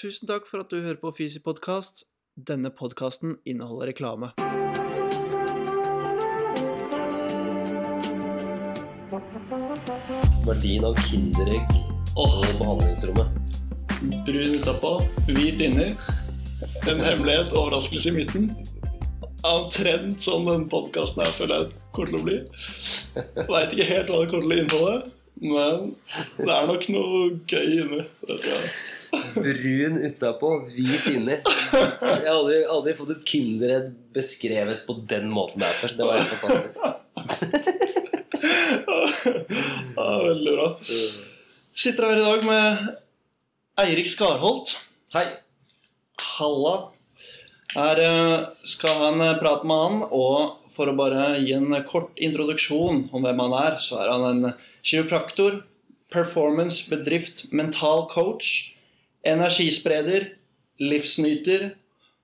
Tusen takk for at du hører på Fysipodkast. Denne podkasten inneholder reklame. Verdien av Kinderegg og behandlingsrommet. Brun utapå, hvit inni. En hemmelighet, overraskelse i midten. Omtrent sånn den podkasten her føler jeg kommer til å bli. Veit ikke helt hva det kommer til å inneholde, men det er nok noe gøy inni. Dette. Brun utapå, hvit inni. Jeg har aldri, aldri fått et Kindered beskrevet på den måten der før. Det var helt fantastisk. Ja, veldig bra. Sitter her i dag med Eirik Skarholt. Hei. Halla. Her eh, skal ha en eh, prat med han, og for å bare gi en kort introduksjon om hvem han er, så er han en kiropraktor, performance, bedrift, mental coach, energispreder, livsnyter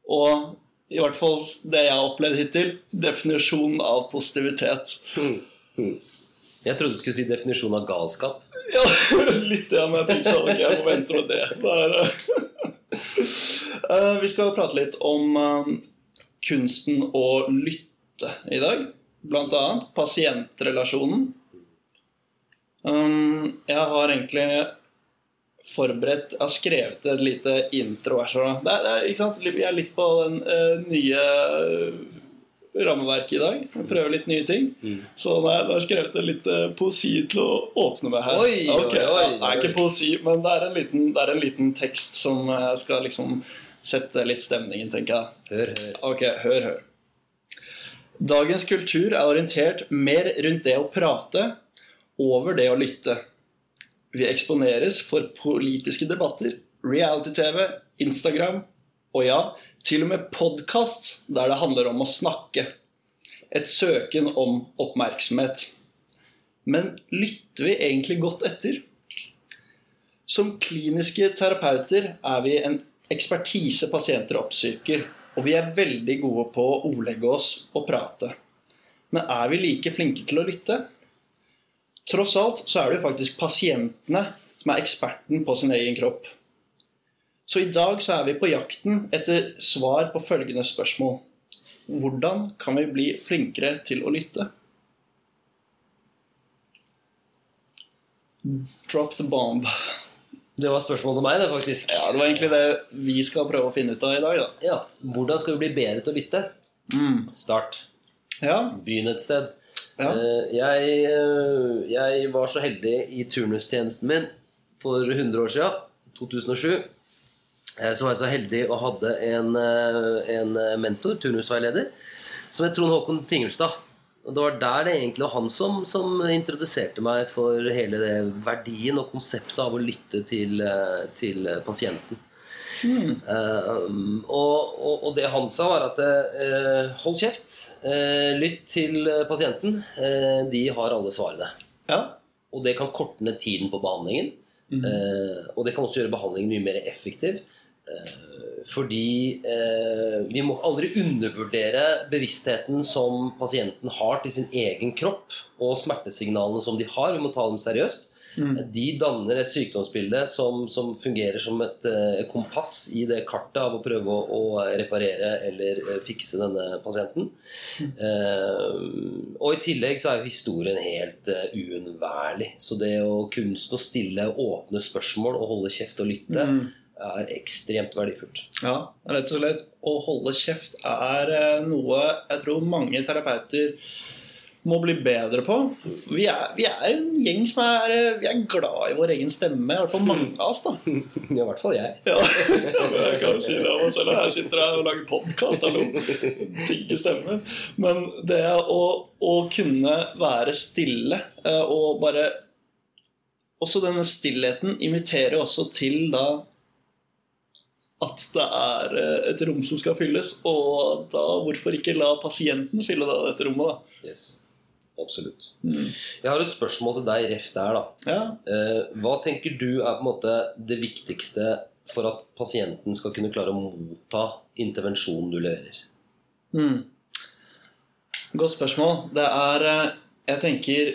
og i hvert fall det jeg har opplevd hittil, definisjonen av positivitet. Jeg trodde du skulle si definisjonen av galskap. Ja, litt det, men jeg tenkte sånn, ok, jeg må vente med det. det er, eh, vi skal prate litt om eh, kunsten å lytte i dag. Blant annet pasientrelasjonen. Um, jeg har egentlig forberedt Jeg har skrevet et lite intro her. Så det er, det ikke sant? Vi er litt på den uh, nye rammeverket i dag. Jeg prøver litt nye ting. Mm. Så da har jeg skrevet en litt eh, poesi til å åpne med her. Oi, oi, Ok, oi, Det er ikke poesi, men det er en liten, det er en liten tekst som eh, skal liksom sette litt stemningen, tenker jeg. Hør, hør. Ok, hør, hør. Dagens kultur er orientert mer rundt det å prate over det å lytte. Vi eksponeres for politiske debatter, reality-TV, Instagram og ja, til og med podkast der det handler om å snakke. Et søken om oppmerksomhet. Men lytter vi egentlig godt etter? Som kliniske terapeuter er vi en ekspertise pasienter oppsøker, og vi er veldig gode på å ordlegge oss og prate. Men er vi like flinke til å lytte? Tross alt så er det jo faktisk pasientene som er eksperten på sin egen kropp. Så i dag så er vi på jakten etter svar på følgende spørsmål. Hvordan kan vi bli flinkere til å lytte? Drop the bomb. Det var spørsmålet meg, det, faktisk. Ja, Det var egentlig det vi skal prøve å finne ut av i dag. da. Ja. Hvordan skal vi bli bedre til å lytte? Start. Ja, Begynn et sted. Ja. Eh, Jeg, eh, jeg var så heldig i turnustjenesten min for 100 år siden, 2007. eh, Så var jeg så heldig og hadde en, en mentor, turnusveileder, som het Trond Håkon Tingelstad. Og Det var der det egentlig var han som, som introduserte meg for hele det verdien og konseptet av å lytte til, til pasienten. Mm. Uh, og, og, og det han sa, var at uh, hold kjeft, uh, lytt til pasienten. De har alle svarene. ja. Og det kan korte ned tiden på behandlingen. Mm. Og det kan også gjøre behandlingen mye mer effektiv. Fordi eh, vi må aldri undervurdere bevisstheten som pasienten har til sin egen kropp, og smertesignalene som de har. Vi må ta dem seriøst. Mm. De danner et sykdomsbilde som, som fungerer som et uh, kompass i det kartet av å prøve å, å reparere eller uh, fikse denne pasienten. Eh, og i tillegg så er jo historien helt uunnværlig. Så det å kunsten å stille åpne spørsmål og holde kjeft og lytte Mm. er ekstremt verdifullt. Ja, rett og slett. Å holde kjeft er noe jeg tror mange terapeuter må bli bedre på. Vi er, vi er en gjeng som er, eh, vi er glad i vår egen stemme. I hvert fall mange av oss, da. Ja, i hvert fall jeg. Ja, jeg kan si det om meg selv. Jeg sitter her og lager podkast. Digger stemme. Men det å, å kunne være stille eh, og bare Også denne stillheten inviterer også til da at det er eh, et rom som skal fylles, og da hvorfor ikke la pasienten fylle dette rommet, da? Yes. Absolutt. Mm. Jeg har et spørsmål til deg ref der, da. Ja. Eh, hva tenker du er på en måte det viktigste for at pasienten skal kunne klare å motta intervensjonen du leverer? Mm. Godt spørsmål. Det er eh, Jeg tenker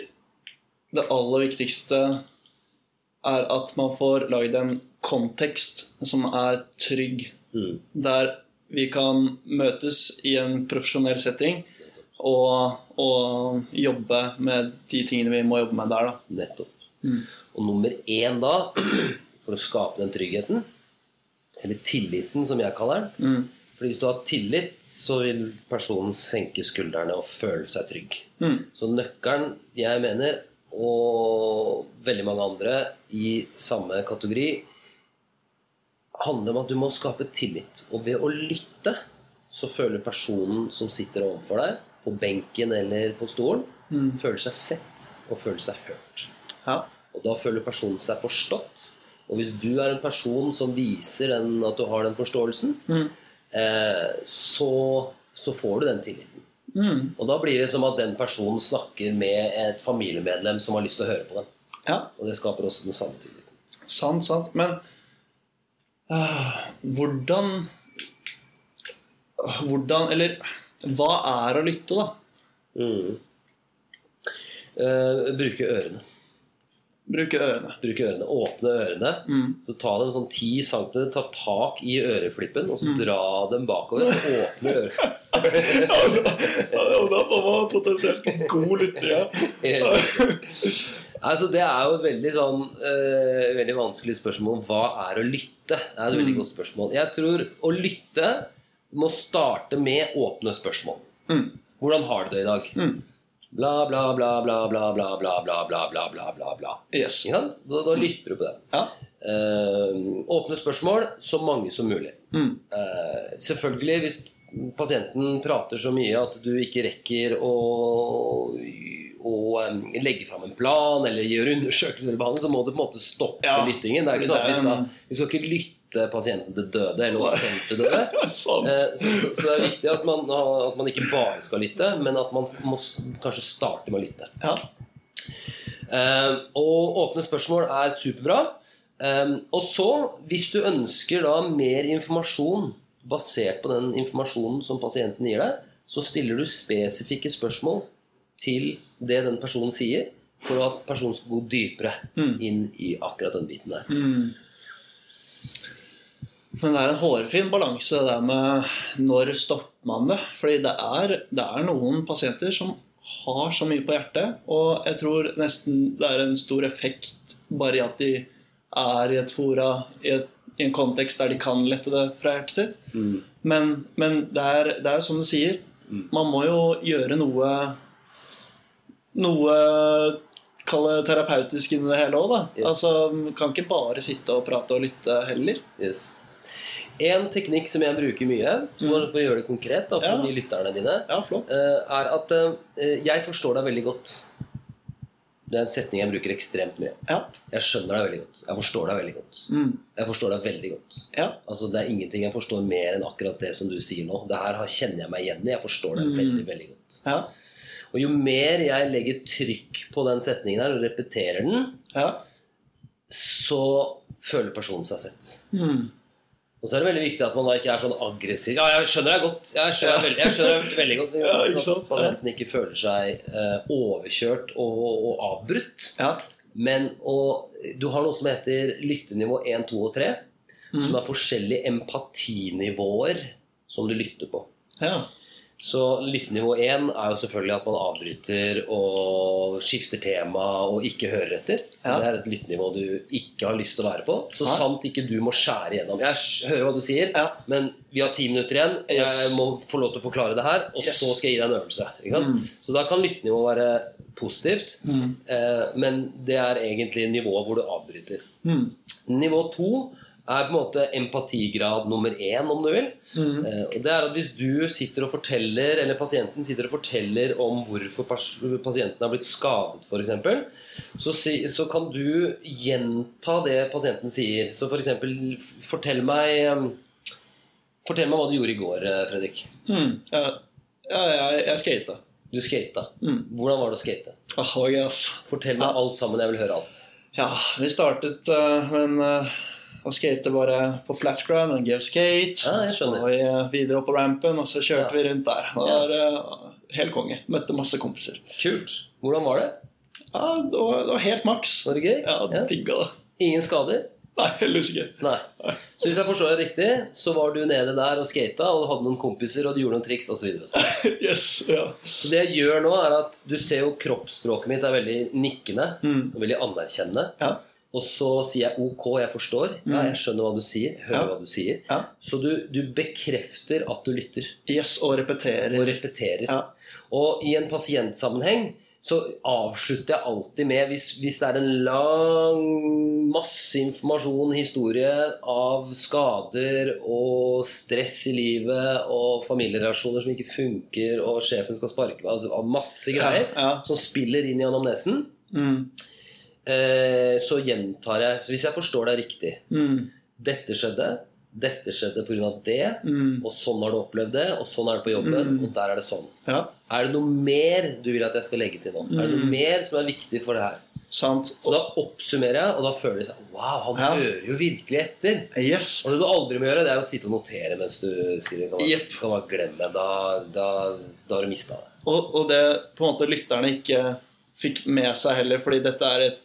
det aller viktigste er at man får lagd en kontekst som er trygg. Mm. Der vi kan møtes i en profesjonell setting og, og jobbe med de tingene vi må jobbe med der. Da. Nettopp. Mm. Og nummer én da, for å skape den tryggheten, eller tilliten som jeg kaller den Mm. Fordi hvis du har tillit, så vil personen senke skuldrene og føle seg trygg. Mm. Så nøkkelen, jeg mener, og veldig mange andre i samme kategori, handler om at du må skape tillit. Og ved å lytte så føler personen som sitter overfor deg, på benken eller på stolen, Mm. føler seg sett og føler seg hørt. Ja. Og da føler personen seg forstått. Og hvis du er en person som viser den, at du har den forståelsen, Mm. eh, så, så får du den tilliten. Mm. Og da blir det som at den personen snakker med et familiemedlem som har lyst til å høre på dem. ja. Og det skaper også den samme tilliten. Sant, sant. Men øh, hvordan Hvordan Eller hva er å lytte, da? Mm. Eh, bruke ørene. Bruke ørene. Bruke ørene. Åpne ørene. Mm. Så ta dem sånn ti centimeter, ta tak i øreflippen, og så Mm. dra dem bakover. og Åpne ørene. Og da får man potensielt en god lytter, ja. altså, det er jo et veldig sånn uh, Veldig vanskelig spørsmål. Hva er å lytte? Det er et veldig Mm. godt spørsmål. Jeg tror å lytte må starte med åpne spørsmål. Mm. Hvordan har du det i dag? Mm. Bla, bla, bla, bla, bla, bla, bla, bla, bla, bla, bla, bla, bla. Yes. Da, da lytter du på det. Ja. Uh, åpne spørsmål, så mange som mulig. Mm. Uh, selvfølgelig, hvis pasienten prater så mye at du ikke rekker å, å um, legge fram en plan eller gjøre undersøkelser eller behandling, så må du på en måte stoppe Ja, lyttingen. Det er ikke sånn at vi er skal, vi skal ikke lytte pasienten til døde eller selv til døde. Sant. Eh, Så, så, så det er viktig at man, at man ikke bare skal lytte, men at man må kanskje starte med å lytte. Ja. Eh, og åpne spørsmål er superbra. Eh, og så, hvis du ønsker da mer informasjon basert på den informasjonen som pasienten gir deg, så stiller du spesifikke spørsmål til det den personen sier, for at personen skal gå dypere Mm. inn i akkurat den biten der. Mm. Men det er en hårfin balanse det der med når stopper man det. Fordi det er, det er noen pasienter som har så mye på hjertet, og jeg tror nesten det er en stor effekt bare i at de er i et fora, i, et, i en kontekst der de kan lette det fra hjertet sitt. Mm. Men, men det, er, er jo som du sier, Mm. man må jo gjøre noe Noe Kall det terapeutisk inni det hele òg, da. Yes. Altså, kan ikke bare sitte og prate og lytte heller. Yes. En teknikk som jeg bruker mye, for, Mm. for å gjøre det konkret da, for Ja. de lytterne dine, Ja, eh, er at eh, jeg forstår deg veldig godt. Det er en setning jeg bruker ekstremt mye. Ja. Jeg skjønner deg veldig godt. Jeg forstår deg veldig godt. Mm. Jeg forstår deg veldig godt. Ja. Altså, det er ingenting jeg forstår mer enn akkurat det som du sier nå. Det her kjenner jeg meg igjen i. Jeg forstår deg Mm. veldig, veldig godt. Ja. Og jo mer jeg legger trykk på den setningen her og repeterer den, ja. så føler personen seg sett. Mm. Og så er det veldig viktig at man da ikke er sånn aggressiv. Ja, jeg skjønner deg godt. Jeg skjønner, veldig, jeg skjønner veldig godt. Ja, ikke At pasienten ikke føler seg eh, overkjørt og, og avbrutt. Ja. Men og, du har noe som heter lyttenivå 1, 2 og 3, som Mm. er forskjellige empatinivåer som du lytter på. ja. Så lyttenivå 1 er jo selvfølgelig at man avbryter og skifter tema og ikke hører etter. Så Ja. det er et lyttenivå du ikke har lyst til å være på. Så ja. sant ikke du må skjære igjennom. Jeg hører hva du sier, Ja. men vi har ti minutter igjen. Yes. Jeg må få lov til å forklare det her, og Yes. så skal jeg gi deg en øvelse. Mm. Så da kan lyttenivå være positivt, Mm. eh, men det er egentlig nivået hvor du avbryter. Mm. Nivå to er på en måte empatigrad nummer én, om du vil. Mm. Eh, og det er at Hvis du sitter og forteller, eller pasienten sitter og forteller om hvorfor pasienten har blitt skadet, f.eks., så, si, så kan du gjenta det pasienten sier. Så f.eks.: Fortell meg eh, Fortell meg hva du gjorde i går, eh, Fredrik. Mm. Ja. ja, jeg, jeg skata. Du skata. Mm. Hvordan var det å skate? Oh, ass. Fortell meg Ja. alt sammen. Jeg vil høre alt. Ja, vi startet uh, med en uh, å skate bare på flat ground, og give skate. Ja, så var vi uh, videre opp på rampen, og så kjørte Ja. vi rundt der. Det var uh, helt konge. Møtte masse kompiser. Kult. Hvordan var det? Ja, det var, det var helt maks. Var det gøy? Ja, digga det. Ingen skader? Nei, heldigvis ikke. Nei. Så hvis jeg forstår det riktig, så var du nede der og skata, og du hadde noen kompiser, og du gjorde noen triks osv. Yes, ja. så det jeg gjør nå, er at du ser jo kroppsspråket mitt er veldig nikkende Mm. og veldig anerkjennende. Ja. Og så sier jeg ok, jeg forstår. Ja, Mm. jeg skjønner hva du sier. Hører Ja. hva du sier. Ja. Så du, du bekrefter at du lytter, Yes, og repeterer. og repeterer. Ja. Og i en pasientsammenheng så avslutter jeg alltid med hvis, hvis det er en lang masse informasjon, historie av skader og stress i livet og familierelasjoner som ikke funker, og sjefen skal sparke meg altså Masse greier som spiller inn i anamnesen, Mm. Eh, så gjentar jeg. Så hvis jeg forstår deg riktig Mm. Dette skjedde, dette skjedde pga. det, Mm. og sånn har du opplevd det, og sånn er det på jobben, Mm. og der er det sånn. Ja, Er det noe mer du vil at jeg skal legge til nå? Er det noe Mm. mer som er viktig for det her? sant. Så da oppsummerer jeg, og da føler de seg Wow, han Ja. hører jo virkelig etter. Yes. Og det du aldri må gjøre, det er å sitte og notere mens du skriver. Kan man, yep. kan man glemme. Da, da, da har du mista det. Og, og det på en måte lytterne ikke fikk med seg heller, fordi dette er et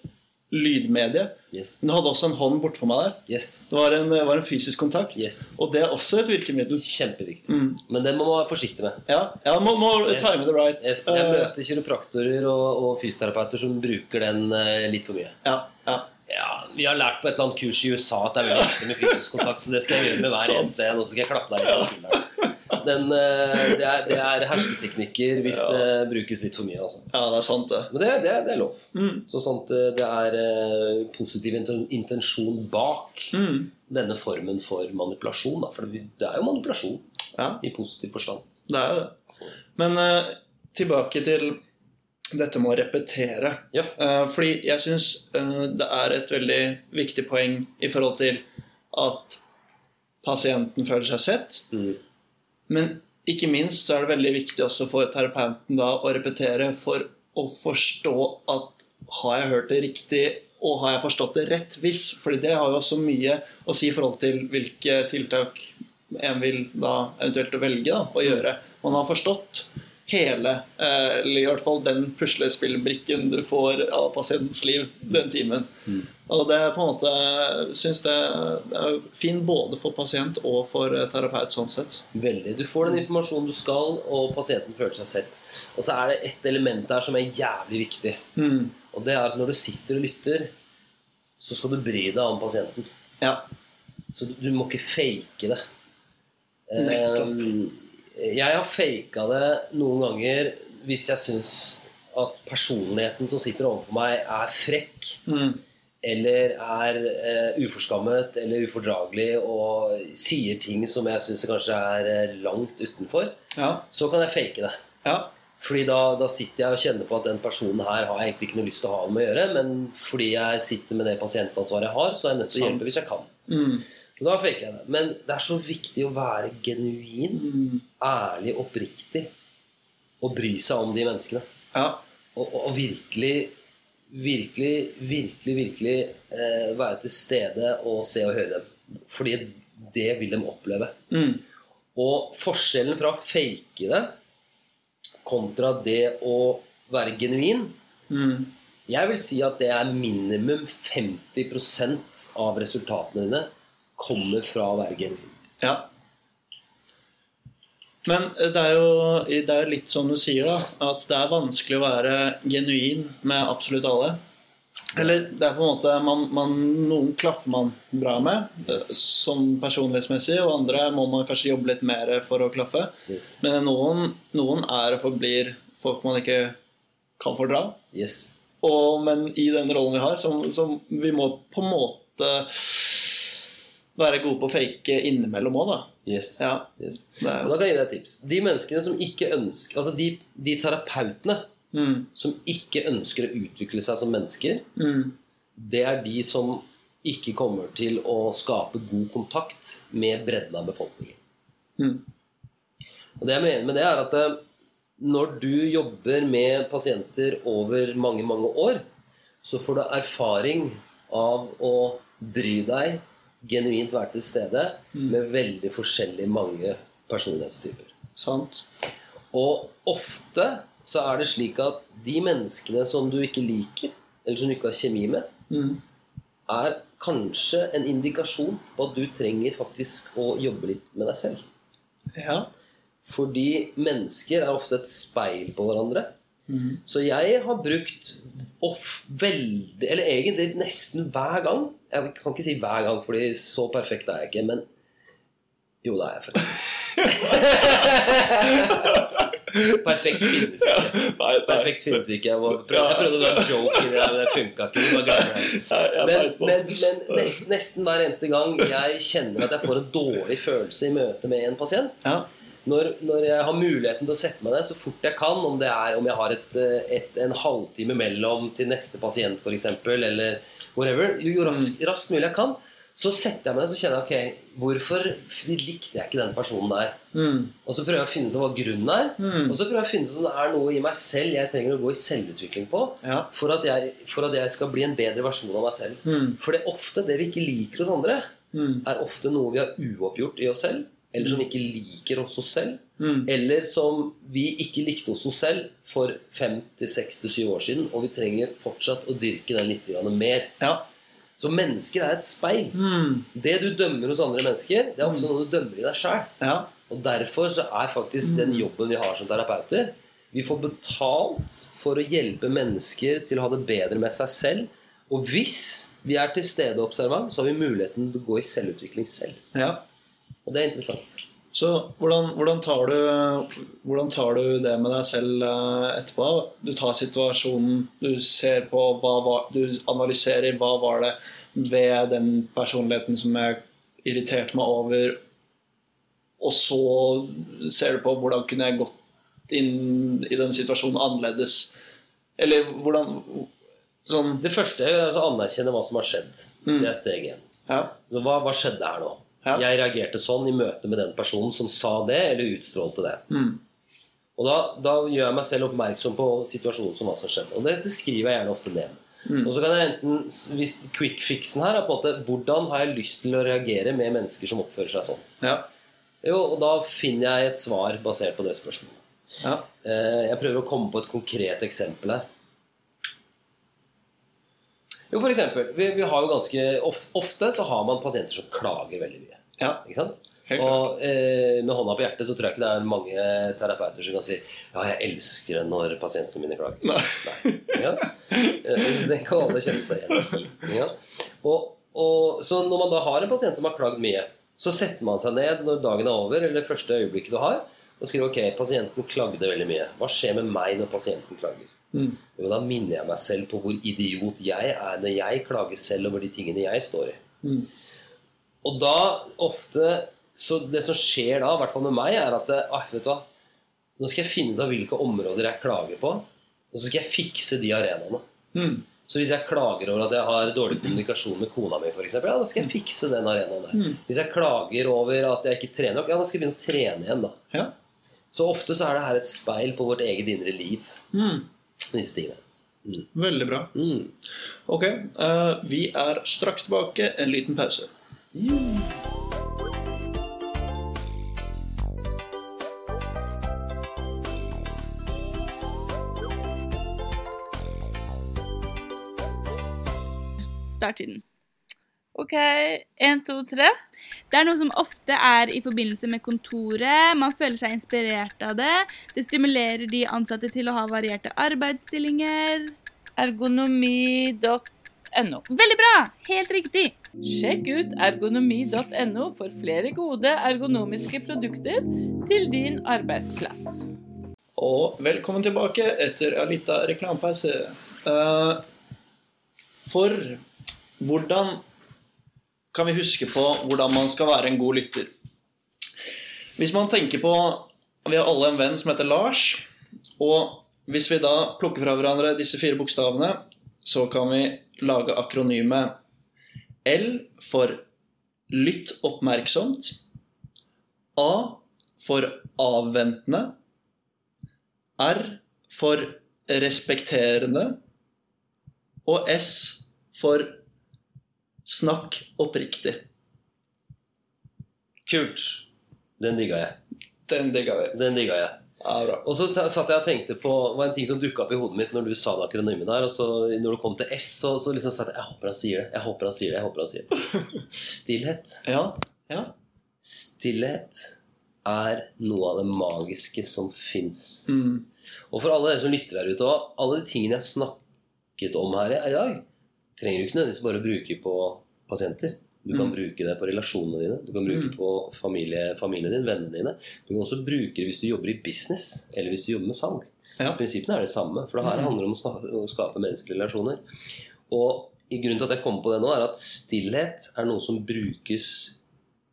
lydmedie. Yes. Men du hadde også en hånd bortpå meg der. yes. Det var en, var en fysisk kontakt. Yes. Og det er også et virkemiddel. Kjempeviktig. Mm. Men den må man være forsiktig med. Ja, ja må, må time it right. Jeg Eh, møter kiropraktorer og, og fysioterapeuter som bruker den eh, litt for mye. ja, ja. Ja, Vi har lært på et eller annet kurs i USA at det er veldig viktig med fysisk kontakt, så det skal jeg gjøre med hver eneste en. Og så skal jeg klappe deg litt på skulderen. Den, eh, det, er, det er hersketeknikker hvis Ja. det brukes litt for mye. altså. ja, det er sant, det. Men det, det, det er lov. Mm. Så sånt eh, det er eh, positiv intensjon bak Mm. denne formen for manipulasjon. Da. For det er jo manipulasjon Ja, i positiv forstand. det er jo det. Men uh, tilbake til dette med å repetere. Ja. Uh, fordi jeg syns det er et veldig viktig poeng i forhold til at pasienten føler seg sett. Mm. Men ikke minst så er det veldig viktig også for terapeuten da å repetere for å forstå at har jeg hørt det riktig, og har jeg forstått det rett hvis? Fordi det har jo også mye å si i forhold til hvilke tiltak en vil da eventuelt velge da, å gjøre. Man har forstått hele, eh, eller i hvert fall den puslespillbrikken du får av pasientens liv den timen. Mm. Og det er på en måte synes det er fint både for pasient og for eh, terapeut sånn sett. Veldig. Du får den informasjonen du skal, og pasienten føler seg sett. Og så er det et element der som er jævlig viktig. Mm. Og det er at når du sitter og lytter, så skal du bry deg om pasienten. Ja. Så du, du må ikke fake det. Nettopp. Eh, jeg har faka det noen ganger hvis jeg syns at personligheten som sitter overfor meg, er frekk. Mm. Eller er eh, uforskammet eller ufordragelig og sier ting som jeg syns kanskje er eh, langt utenfor, Ja. så kan jeg fake det. Ja. Fordi da, da sitter jeg og kjenner på at den personen her har jeg egentlig ikke noe lyst til å ha med å gjøre, men fordi jeg sitter med det pasientansvaret jeg har, så er jeg nødt til å hjelpe hvis jeg kan. Mm. Da fikk jeg det. Men det er så viktig å være genuin, Mm. ærlig, oppriktig og bry seg om de menneskene. Ja. Og, og, og virkelig, virkelig, virkelig, virkelig eh, være til stede og se og høre dem. Fordi det vil de oppleve. Mm. Og forskjellen fra å fake det kontra det å være genuin Mm. Jeg vil si at det er minimum 50% av resultatene dine kommer fra Bergen. Ja. Men det er jo det er litt som du sier, da. At det er vanskelig å være genuin med absolutt alle. Eller det er på en måte man, man, Noen klaffer man bra med, yes. sånn personlighetsmessig, og andre må man kanskje jobbe litt mer for å klaffe. Yes. Men noen, noen er og forblir folk man ikke kan fordra. yes. Og, men i den rollen vi har, som, som vi må på en måte være gode på å fake innimellom òg, da. yes. Ja, yes. er Og da kan jeg gi deg et tips. De menneskene som ikke ønsker Altså de, de terapeutene mm, som ikke ønsker å utvikle seg som mennesker, mm, det er de som ikke kommer til å skape god kontakt med bredden av befolkningen. mm, Og det jeg mener med det, er at eh, når du jobber med pasienter over mange, mange år, så får du erfaring av å bry deg, genuint være til stede, Mm. med veldig forskjellig mange personlighetstyper. sant. Og ofte så er det slik at de menneskene som du ikke liker, eller som du ikke har kjemi med, Mm, er kanskje en indikasjon på at du trenger faktisk å jobbe litt med deg selv. Ja. Fordi mennesker er ofte et speil på hverandre. Så jeg har brukt off veldig Eller egentlig nesten hver gang. Jeg kan ikke si hver gang, fordi så perfekt er jeg ikke. Men jo, det er jeg faktisk. perfekt finnes ikke. Nei, Perfekt finnes ikke. Jeg, prøvde, jeg prøvde å dra en joke i det, der, men det funka ikke. Men, men, men nesten, nesten hver eneste gang jeg kjenner at jeg får en dårlig følelse i møte med en pasient, Ja. Når, når jeg har muligheten til å sette meg ned så fort jeg kan, om det er om jeg har et, eh, et, en halvtime mellom til neste pasient f.eks., eller whatever, jo, raskt, raskt mulig jeg kan, så setter jeg meg ned og kjenner jeg ok, hvorfor likte jeg ikke den personen der? Mm. Og så prøver jeg å finne ut hva grunnen er. Mm. Og så prøver jeg å finne ut om det er noe i meg selv jeg trenger å gå i selvutvikling på Ja. for at jeg, for at jeg skal bli en bedre versjon av meg selv. Mm. For det er ofte det vi ikke liker hos andre, Mm. er ofte noe vi har uoppgjort i oss selv, eller som ikke liker oss oss selv, Mm. eller som vi ikke likte oss oss selv for fem til seks til syv år siden, og vi trenger fortsatt å dyrke den litt mer. Ja. Så mennesker er et speil. Mm. Det du dømmer hos andre mennesker, det er ofte noe du dømmer i deg sjæl. Ja. Og derfor så er faktisk den jobben vi har som terapeuter Vi får betalt for å hjelpe mennesker til å ha det bedre med seg selv. Og hvis vi er til stede observant, så har vi muligheten til å gå i selvutvikling selv. ja. Og det er interessant. Så hvordan, hvordan, tar du, hvordan tar du det med deg selv eh, etterpå? Du tar situasjonen, du ser på hva var, Du analyserer hva var det ved den personligheten som jeg irriterte meg over, og så ser du på hvordan kunne jeg gått inn i den situasjonen annerledes. Eller hvordan Sånn Det første er å anerkjenne hva som har skjedd. Mm. Det er steg én. Ja. Hva, hva skjedde her nå? Ja. Jeg reagerte sånn i møte med den personen som sa det, eller utstrålte det. Mm. Og da, da gjør jeg meg selv oppmerksom på situasjonen som hva som skjedde. Og det skriver jeg gjerne ofte ned. Mm. Og så kan jeg enten, hvis quick fixen her er på en måte Hvordan har jeg lyst til å reagere med mennesker som oppfører seg sånn? Ja. Jo, og da finner jeg et svar basert på det spørsmålet. Ja. Eh, Jeg prøver å komme på et konkret eksempel her. Jo, for eksempel, vi, vi har jo ganske ofte, Ofte så har man pasienter som klager veldig mye. Ja. Ikke sant? Og eh, med hånda på hjertet så tror jeg ikke det er mange terapeuter som kan si Ja, jeg elsker det når pasientene mine klager. Nei. Ja? Eh, Det kan alle kjenne seg igjen i. Ja? Og, og, så når man da har en pasient som har klagd mye, så setter man seg ned når dagen er over, eller det første øyeblikket du har, og skriver ok, pasienten klagde veldig mye. Hva skjer med meg når pasienten klager? Mm. Jo, da minner jeg meg selv på hvor idiot jeg er når jeg klager selv over de tingene jeg står i. Mm. Og da ofte Så det som skjer da, i hvert fall med meg, er at ah, vet du hva Nå skal jeg finne ut av hvilke områder jeg klager på, og så skal jeg fikse de arenaene. Mm. Så hvis jeg klager over at jeg har dårlig kommunikasjon med kona mi, for eksempel, ja, da skal jeg fikse den arenaen der. Mm. Hvis jeg klager over at jeg ikke trener nok, ja, da skal jeg begynne å trene igjen, da. Ja. Så ofte så er det her et speil på vårt eget indre liv. Mm. Disse tingene. Veldig bra. Mm. Ok, uh, vi er straks tilbake. En liten pause. Starttiden. Ok, én, to, tre. Det er noe som ofte er i forbindelse med kontoret. Man føler seg inspirert av det. Det stimulerer de ansatte til å ha varierte arbeidsstillinger. Ergonomi.no. Veldig bra! Helt riktig. Sjekk ut ergonomi.no for flere gode ergonomiske produkter til din arbeidsplass. Og velkommen tilbake etter en liten reklamepause. Eh, for hvordan kan vi huske på hvordan man skal være en god lytter? Hvis man tenker på Vi har alle en venn som heter Lars. Og hvis vi da plukker fra hverandre disse fire bokstavene, så kan vi lage akronymet L for lytt oppmerksomt. A for avventende. R for respekterende. Og S for snakk oppriktig. Kult. Den digga jeg. Den digga jeg. Den digga jeg. Ja. Og så satt jeg og tenkte på Det var en ting som dukka opp i hodet mitt når du sa det akronymet der. Og så når du kom til S, så, så liksom sa jeg jeg håper han sier det. Jeg håper han sier det. jeg håper han sier det Stillhet. Ja. ja. Stillhet er noe av det magiske som fins. Mm. Og for alle dere som lytter der ute òg, alle de tingene jeg snakket om her i dag, trenger du ikke nødvendigvis bare å bruke på pasienter. Du kan Mm. bruke det på relasjonene dine, du kan bruke det Mm. på familie, familien din, vennene dine. Du kan også bruke det hvis du jobber i business, eller hvis du jobber med salg. Ja. Prinsippene er det samme, for det her Mm. handler om å skape menneskelige relasjoner. Og grunnen til at jeg kommer på det nå, er at stillhet er noe som brukes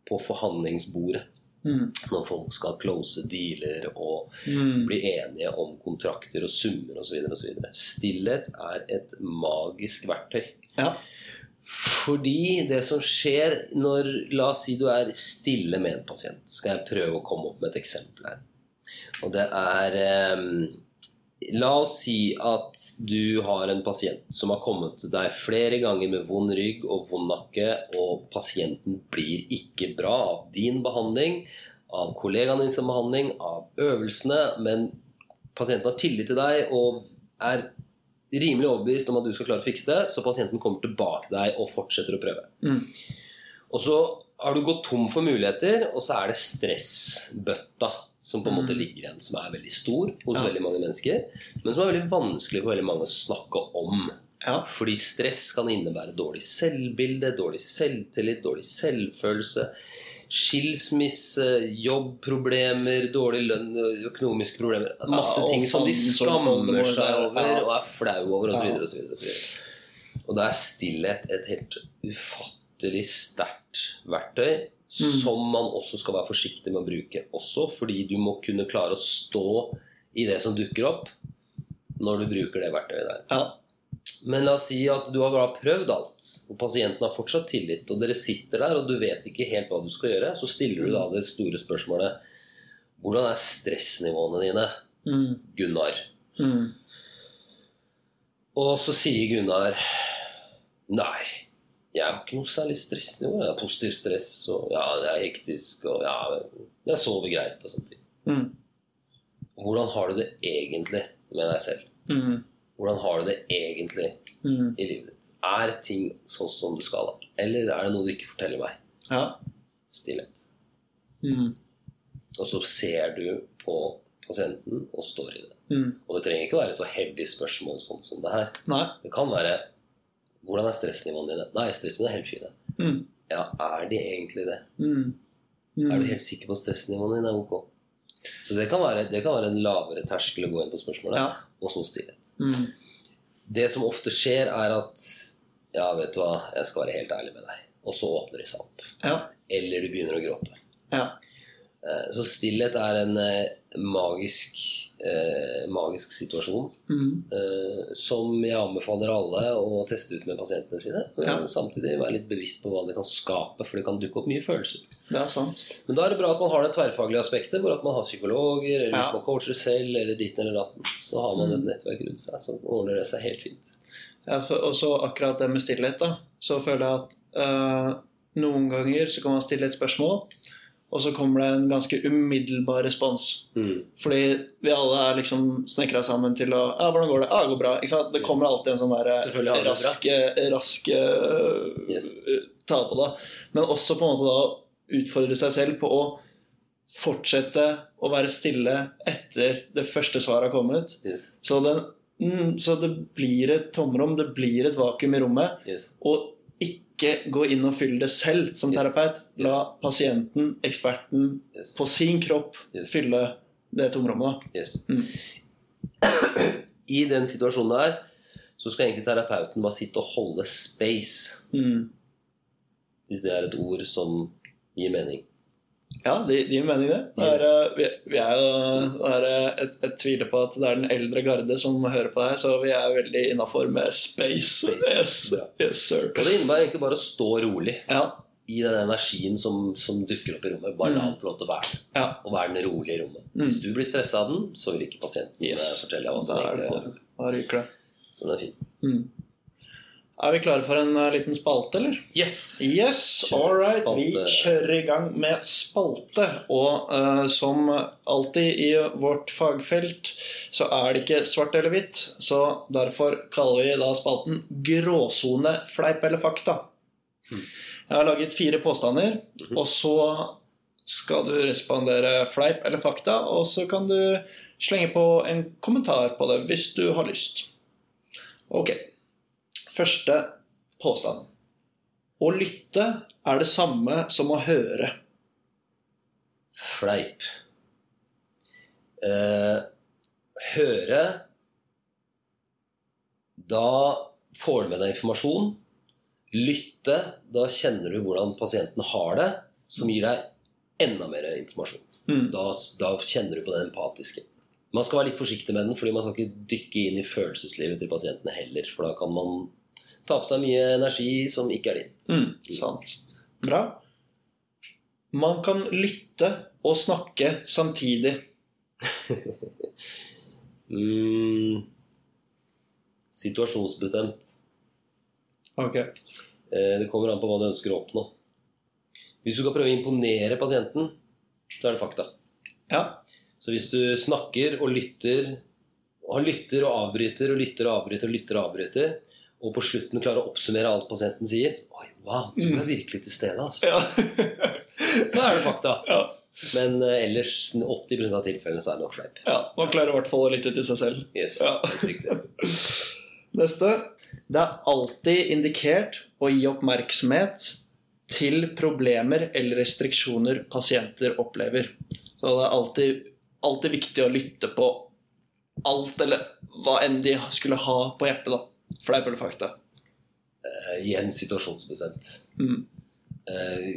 på forhandlingsbordet Mm. når folk skal close dealer og Mm. bli enige om kontrakter og summer osv. Stillhet er et magisk verktøy. Ja. Fordi det som skjer når La oss si du er stille med en pasient. Skal jeg prøve å komme opp med et eksempel her. Og det er eh, La oss si at du har en pasient som har kommet til deg flere ganger med vond rygg og vond nakke, og pasienten blir ikke bra av din behandling, av kollegaen din sin behandling, av øvelsene, men pasienten har tillit til deg og er rimelig overbevist om at du skal klare å fikse det, så pasienten kommer tilbake deg og fortsetter å prøve. Mm. Og så har du gått tom for muligheter, og så er det stressbøtta som på en måte Mm. ligger igjen, som er veldig stor hos Ja. veldig mange mennesker, men som er veldig vanskelig for veldig mange å snakke om. Ja. Fordi stress kan innebære dårlig selvbilde, dårlig selvtillit, dårlig selvfølelse. Skilsmisse, jobbproblemer, dårlig lønn, økonomiske problemer. Masse Ja, ting som de skammer seg over ja. og er flau over osv. Og, så videre, og, og da er stillhet et helt ufattelig sterkt verktøy. Mm. Som man også skal være forsiktig med å bruke. Også fordi du må kunne klare å stå i det som dukker opp, når du bruker det verktøyet der. Ja. Men la oss si at du har bare prøvd alt, og pasienten har fortsatt tillit, og dere sitter der og du vet ikke helt hva du skal gjøre, så stiller du da det store spørsmålet Hvordan er stressnivåene dine, Mm. Gunnar? Mm. Og så sier Gunnar Nei, jeg har ikke noe særlig stressnivå. Jeg har positivt stress, og ja, jeg er hektisk, og ja, jeg sover greit og sånne ting. Mm. Hvordan har du det egentlig med deg selv? Mm. Hvordan har du det egentlig Mm. i livet ditt? Er ting sånn som du skal? Eller er det noe du ikke forteller meg? Ja. Stillhet. Mm. Og så ser du på pasienten og står i det. Mm. Og det trenger ikke være et så heavy spørsmål sånn som det her. Nei. Det kan være Hvordan er stressnivåene dine? Nei, stressnivåene er helt fine. Mm. Ja, er de egentlig det? Mm. Mm. Er du helt sikker på at stressnivåene dine er ok? Så det kan, være, det kan være en lavere terskel å gå inn på spørsmålet, Ja. og så stillhet. Mm. Det som ofte skjer, er at Ja, vet du hva, jeg skal være helt ærlig med deg. Og så åpner de seg opp. Ja. Eller du begynner å gråte. Ja. Eh, Så stillhet er en eh, magisk, eh, magisk situasjon Mm. eh, som jeg anbefaler alle å teste ut med pasientene sine. Men Ja. samtidig være litt bevisst på hva det kan skape, for det kan dukke opp mye følelser. Det er sant. Men da er det bra at man har det tverrfaglige aspektet, hvor at man har psykologer, eller Ja. man coacher selv, eller ditten eller datten. Så har man et Mm. nettverk rundt seg, så ordner det seg helt fint. Ja, og så akkurat det med stillhet, da. Så føler jeg at øh, noen ganger så kan man stille et spørsmål, og så kommer det en ganske umiddelbar respons. Mm. Fordi vi alle er liksom snekra sammen til å Ja, hvordan går det? Ja, det går bra. Det kommer alltid en sånn der rask, rask raske, raske Yes. tale på det. Men også på en måte da utfordre seg selv på å fortsette å være stille etter det første svaret har kommet. Yes. Så, den, mm, så det blir et tomrom, det blir et vakuum i rommet. Yes. Og ikke gå inn og fylle det selv som terapeut. La pasienten, eksperten, på sin kropp fylle det tomrommet. Yes. Mm. I den situasjonen der så skal egentlig terapeuten bare sitte og holde space, Mm. hvis det er et ord som gir mening. Ja, det gir de mening, det. det er, eh, vi, vi er det er, et, jeg, jeg tviler på at det er den eldre garde som hører på det her, så vi er veldig innafor med space. Space. Yes, yes sir. Og det innebærer egentlig bare å stå rolig Ja, i den energien som, som dukker opp i rommet. Bare la Mm. den få lov til å være Ja. og være den rolige i rommet. Mm. Hvis du blir stressa av den, så vil ikke pasienten Yes. eh, fortelle deg hva som egentlig det, foregår. det. Så den er fin. Mm. Er vi klare for en eh, liten spalte, eller? Yes! Yes, all right. Vi kjører i gang med spalte. Og uh, som alltid i vårt fagfelt, så er det ikke svart eller hvitt. Så derfor kaller vi da spalten gråsone, fleip eller fakta. Mm. Jeg har laget fire påstander, Mhm. og så skal du respondere fleip eller fakta, og så kan du slenge på en kommentar på det hvis du har lyst. Ok. Første påstand. Å lytte er det samme som å høre. Fleip. Eh, høre Da får du med deg informasjon. Lytte, da kjenner du hvordan pasienten har det, som gir deg enda mer informasjon. Mm. Da, da kjenner du på det empatiske. Man skal være litt forsiktig med den, fordi man skal ikke dykke inn i følelseslivet til pasientene heller. For da kan man ta på seg mye energi som ikke er din. Mm, sant. Bra. Man kan lytte og snakke samtidig. Mm, situasjonsbestemt. Ok. Eh, Det kommer an på hva du ønsker å oppnå. Hvis du skal prøve å imponere pasienten, så er det fakta. Ja. Så hvis du snakker og lytter, og lytter og avbryter og lytter og avbryter, og lytter og avbryter, og på slutten klarer å oppsummere alt pasienten sier Oi, wow, du er virkelig til stede, altså. Ja. Så er det fakta. ja. Men uh, ellers 80% av tilfellene så er det nok fleip. ja. Man klarer i hvert fall å lytte til seg selv. Yes, Ja. helt riktig. Neste. Det er alltid indikert å gi oppmerksomhet til problemer eller restriksjoner pasienter opplever. Så det er alltid, alltid viktig å lytte på alt, eller hva enn de skulle ha på hjertet, da. Fleip eller fakta. Uh, Igjen situasjonsbestemt. Mm. Uh,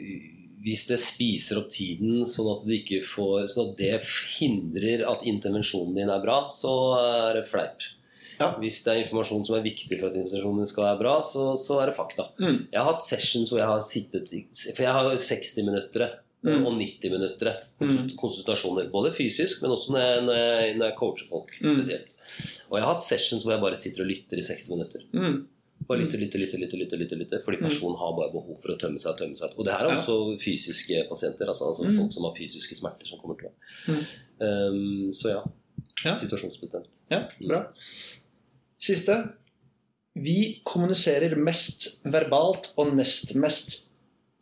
hvis det spiser opp tiden sånn at, ikke får, sånn at det hindrer at intervensjonen din er bra, så er det fleip. Ja. Hvis det er informasjon som er viktig for at intervensjonen din skal være bra, så, så er det fakta. Mm. Jeg har hatt sessions hvor jeg har sittet For jeg har 60 minutter Mm. og 90 minutter Mm. konsultasjoner. Både fysisk, men også når jeg, når jeg, når jeg coacher folk Mm. Og jeg har hatt sessions hvor jeg bare sitter og lytter i 60 minutter. Mm. Bare lytte, lytte, lytte, lytte, lytte, lytte, lytte fordi Mm. personen har bare behov for å tømme seg og tømme seg. Og det her er Ja. også fysiske pasienter, altså, altså Mm. folk som har fysiske smerter som kommer til meg. Um, så ja, Ja. situasjonsbestemt. Ja, bra. Siste. Vi kommuniserer mest verbalt og nest mest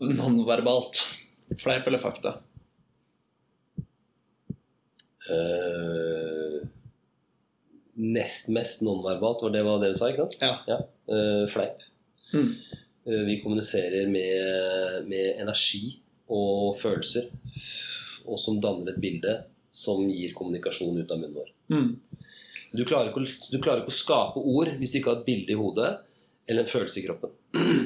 nonverbalt. Fleip eller fakta? Uh, nest mest nonverbalt, var det var det du sa, ikke sant? Ja. Uh, fleip. Mm. Uh, vi kommuniserer med, med energi og følelser, og som danner et bilde som gir kommunikasjon ut av munnen vår. Mm. Du klarer, å- du klarer ikke å skape ord hvis du ikke har et bilde i hodet eller en følelse i kroppen.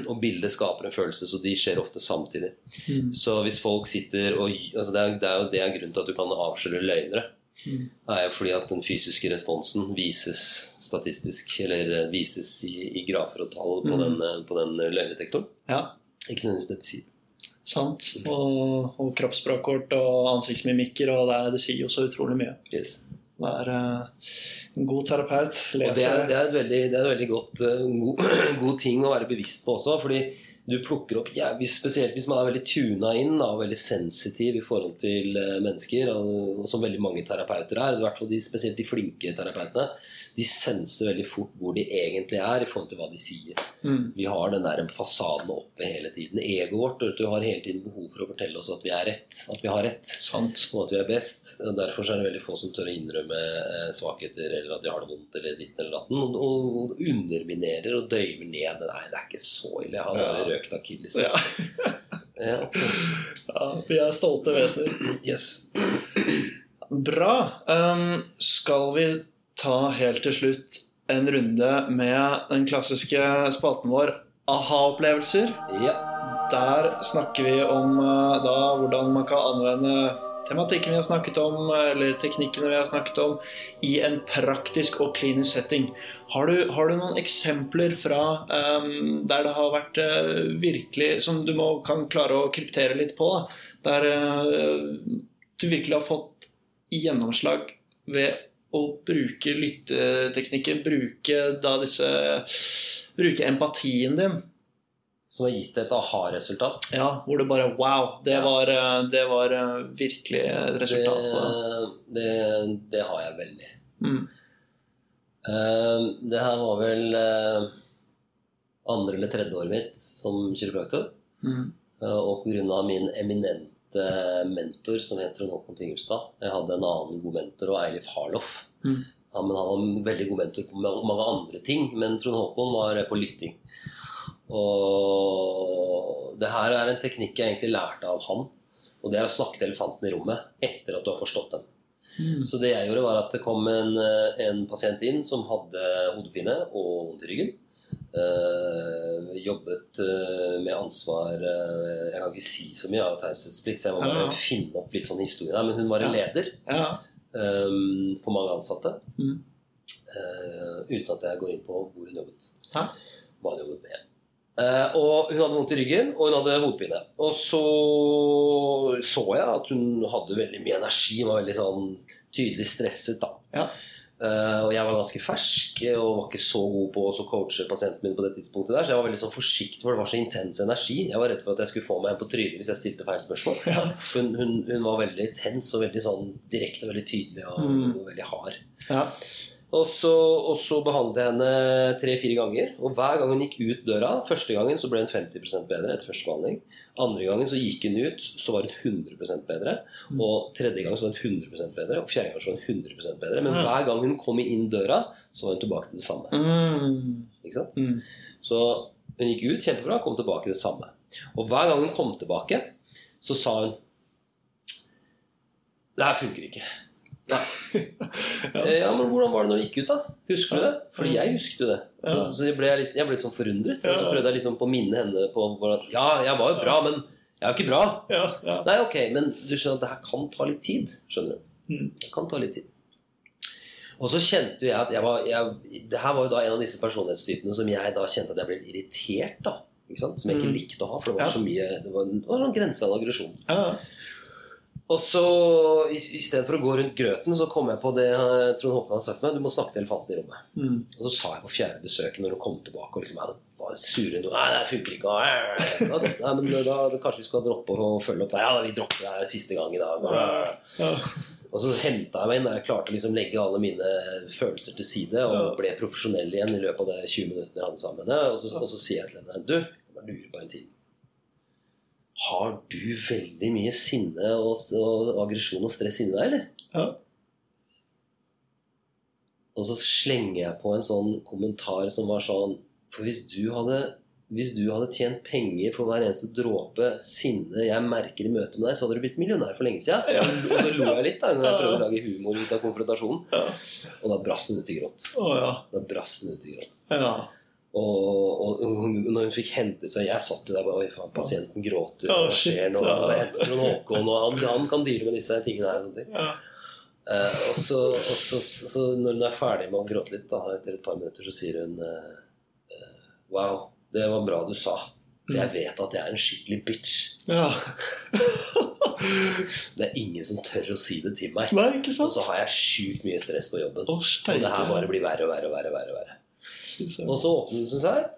Og bildet skaper en følelse, så de skjer ofte samtidig. Mm. Så hvis folk sitter og altså det, er, det er jo det er grunnen til at du kan avsløre løgnere. Mm. Det er jo fordi at den fysiske responsen vises statistisk, eller eh, vises i, i grafer og tall på, Mm. den, eh, på den løgndetektoren. Ja, Ikke nødvendigvis dette sier. sant. Og, og kroppsspråkkort og ansiktsmimikker, og det, det sier jo så utrolig mye. Yes. Det er eh, en god terapeut. Og det er, Leser det er et veldig, det er et veldig godt, eh, god, god ting å være bevisst på også. Fordi du plukker opp jævlig, Spesielt hvis man er veldig tuna inn da, og veldig sensitiv i forhold til eh, mennesker, og, og som veldig mange terapeuter er. I hvert fall de, spesielt de flinke terapeutene. De senser veldig fort hvor de egentlig er i forhold til hva de sier. Mm. Vi har den der fasaden oppe hele tiden. Egoet vårt du, har hele tiden behov for å fortelle oss at vi er rett. At vi har rett. Sant. Og at vi er best. Og Derfor er det veldig få som tør å innrømme eh, svakheter eller at de har det vondt eller ditt eller datten. Og, og underminerer og døyver ned. Nei, det er ikke så ille. Jeg har bare Ja. røkt akilles. Ja. Ja. ja, vi er stolte vesener. Yes. Bra. Um, skal vi ta helt til slutt en runde med den klassiske spalten vår aha-opplevelser? Ja. Der snakker vi om uh, da hvordan man kan anvende tematikken vi har snakket om, eller teknikkene vi har snakket om, i en praktisk og klinisk setting. Har du, har du noen eksempler fra um, der det har vært uh, virkelig Som du må, kan klare å kryptere litt på? Da, der uh, du virkelig har fått gjennomslag ved å bruke lytteteknikken, bruke da disse Bruke empatien din. Som har gitt et aha-resultat. Ja, hvor det bare Wow! Det Ja. var, det var eh, virkelig et resultat på. Det, det, det har jeg veldig. Mm. Uh, det her var vel uh, andre eller tredje året mitt som kiropraktor. Mm. Uh, og pga. min eminente mentor som heter Trond Håkon Tingelstad Jeg hadde en annen god mentor, og Eilif Harloff. Mm. Ja, men han var en veldig god mentor på mange andre ting, men Trond Håkon var på lytting. Og det her er en teknikk jeg egentlig lærte av han. Og det er å snakke til elefanten i rommet etter at du har forstått dem. Mm. Så det jeg gjorde, var at det kom en, eh, en pasient inn som hadde hodepine og vondt i ryggen. Eh, jobbet uh, med ansvar uh, Jeg kan ikke si så mye av taushetsplikt, så jeg må bare Ja. finne opp litt sånn historie der. Men hun var en Ja. leder Ja. eh, for mange ansatte. Mm. Uten at jeg går inn på hvor hun jobbet. Ja. Hva hun jobbet med. Og hun hadde vondt i ryggen, og hun hadde hodepine. Og så så jeg at hun hadde veldig mye energi, var veldig sånn tydelig stresset, da. Eh, og jeg var ganske fersk og var ikke så god på å coache pasienten min på det tidspunktet der, så jeg var veldig sånn forsiktig, for det var så intens energi. Jeg var redd for at jeg skulle få meg en på trynet hvis jeg stilte feil spørsmål. Ja. Hun, hun, hun var veldig tens og veldig sånn direkte og veldig tydelig og, Mm. og veldig hard. Ja. Og så, og så behandlet jeg henne tre-fire ganger. Og hver gang hun gikk ut døra Første gangen så ble hun 50% bedre etter første behandling. Andre gangen så gikk hun ut, så var hun 100 bedre. Mm. Og tredje gang så var hun 100% bedre. Og fjerde gang så var hun 100% bedre. Men hver gang hun kom inn døra, så var hun tilbake til det samme. Mm. Ikke sant? Mm. Så hun gikk ut kjempebra, kom tilbake til det samme. Og hver gang hun kom tilbake, så sa hun Det her funker ikke. Ja. Eh, ja, men hvordan var det når det gikk ut, da? Husker du det? Fordi jeg husket jo det. Så, Ja. så jeg ble litt, jeg ble sånn forundret. Og så prøvde jeg liksom på å minne henne på hvordan Ja, jeg var jo bra, men jeg er jo ikke bra. Nei, ok, men du skjønner at det her kan ta litt tid. Skjønner du? Mm. Det kan ta litt tid. Og så kjente jo jeg at jeg var jeg, Det her var jo da en av disse personlighetstypene som jeg da kjente at jeg ble irritert da? Som jeg ikke Mm. likte å ha, for det var så mye Det var, det var en grense av aggresjon. Ja. Og så i, i stedet for å gå rundt grøten, så kom jeg på det eh, Trond Håkon hadde sagt meg. Du må snakke til elefanten i rommet. Mm. Og så sa jeg på fjerde besøk når hun kom tilbake og liksom jeg var sur Nei, det funker ikke. «Æ, Nei, men da, da kanskje vi skal droppe å følge opp det. Ja, vi dropper det her siste gang i dag. Ja. Og så henta jeg meg inn da jeg klarte å liksom legge alle mine følelser til side og ble profesjonell igjen i løpet av de 20 minuttene jeg hadde sammen med henne. Og så, og så sier jeg til henne Du, jeg lurer på en ting. Har du veldig mye sinne og, og aggresjon og stress inni deg, eller? Ja. Og så slenger jeg på en sånn kommentar som var sånn For hvis du hadde hvis du hadde tjent penger for hver eneste dråpe sinne jeg merker i møte med deg, så hadde du blitt millionær for lenge siden. Ja. Og så lo jeg litt da når jeg prøvde å lage humor ut av konfrontasjonen. Ja. Og da brast hun ut i gråt. Oh, ja. Da brast hun ut i gråt. Ja. Og, og, når hun fikk hentet seg Jeg satt jo der bare Oi, faen, pasienten gråter. Oh, Hva skjer nå? ja. Jeg hentet Håkon, og han, han kan deale med disse tingene her. og ja. uh, og så, og så, så når hun er ferdig med å gråte litt, da, etter et par minutter, så sier hun eh, Wow, det var bra du sa. For jeg vet at jeg er en skikkelig bitch. ja. Det er ingen som tør å si det til meg. Nei, ikke Og så har jeg sjukt mye stress på jobben. Å, Og det her bare blir verre og verre og verre. verre, verre. Og så åpnet hun seg.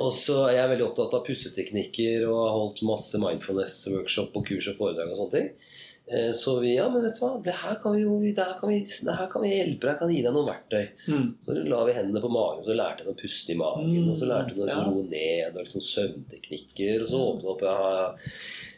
Og så er jeg veldig opptatt av pusseteknikker og har holdt masse mindfulness-workshop og kurs og foredrag og sånne ting. Eh, Så vi, ja, men vet du hva, det her kan vi jo det her kan vi, det her kan vi hjelpe deg, jeg kan gi deg noen verktøy. Mm. Så la vi hendene på magen, så lærte hun å puste i magen. Mm, Og så lærte hun å ja. roe ned, og liksom søvnteknikker. Og så åpnet hun opp ja,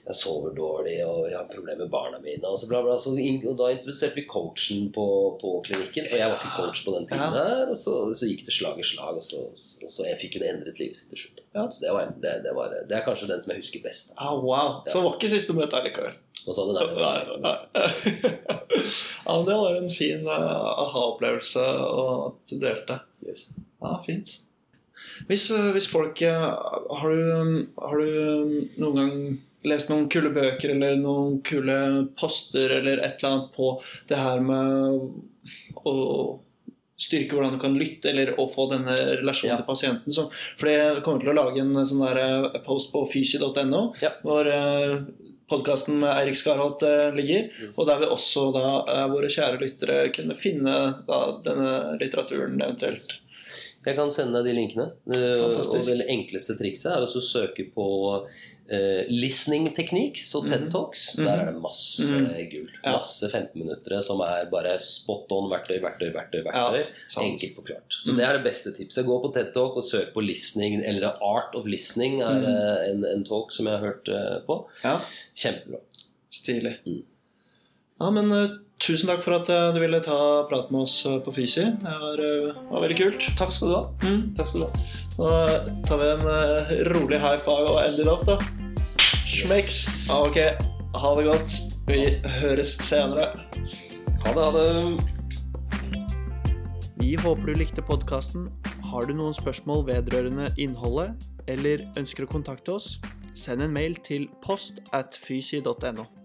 jeg sover dårlig, og jeg har problemer med barna mine. Og, så bla bla, så, og da introduserte vi coachen på, på klinikken. Og jeg var ikke coach på den tiden her. Og så, så gikk det slag i slag, og så, og så jeg fikk hun endret livet sitt til slutt. Ja. Så det, var, det, det, var, det er kanskje den som jeg husker best. Ah, wow. Så det var ikke siste møte allikevel. Og så den Nei, der, nei. Ja, det var en fin uh, aha-opplevelse at du delte. yes. Ja, fint. Hvis, eh, hvis folk uh, har, du, har du noen gang lest noen kule bøker eller noen kule poster eller et eller annet på det her med å styrke hvordan du kan lytte, eller å få denne relasjonen Ja. til pasienten. Så, for jeg kommer til å lage en sånn der eh, post på fysi.no, Ja. hvor eh, podkasten med Eirik Skarholt eh, ligger. Og der vil også da eh, våre kjære lyttere kunne finne da, denne litteraturen eventuelt. Jeg kan sende deg de linkene. Eh, Fantastisk. Og det enkleste trikset er å søke på uh, listening techniques og TED Talks. Talks. -hmm. Der er det masse Mhm. gull. Masse 15-minuttere som er bare spot on verktøy, verktøy, verktøy. verktøy. Ja, Enkelt forklart. Så Mhm. det er det beste tipset. Gå på TED Talk og søk på listening, eller Art of Listening er Mhm. eh, en, en talk som jeg har hørt uh, på. Ja, Kjempebra. Stilig. Mm. Ja, men eh, tusen takk for at eh, du ville ta prat med oss eh, på Fysi. Det var, eh, var veldig kult. Takk skal du ha. Mm. Takk skal du ha. Da tar vi en rolig high five og ender det opp, da. Smekks. Ah, ok. Ha det godt. Vi høres senere. Ha det, ha det. Vi håper du likte podkasten. Har du noen spørsmål vedrørende innholdet, eller ønsker å kontakte oss, send en mail til post at fysi.no.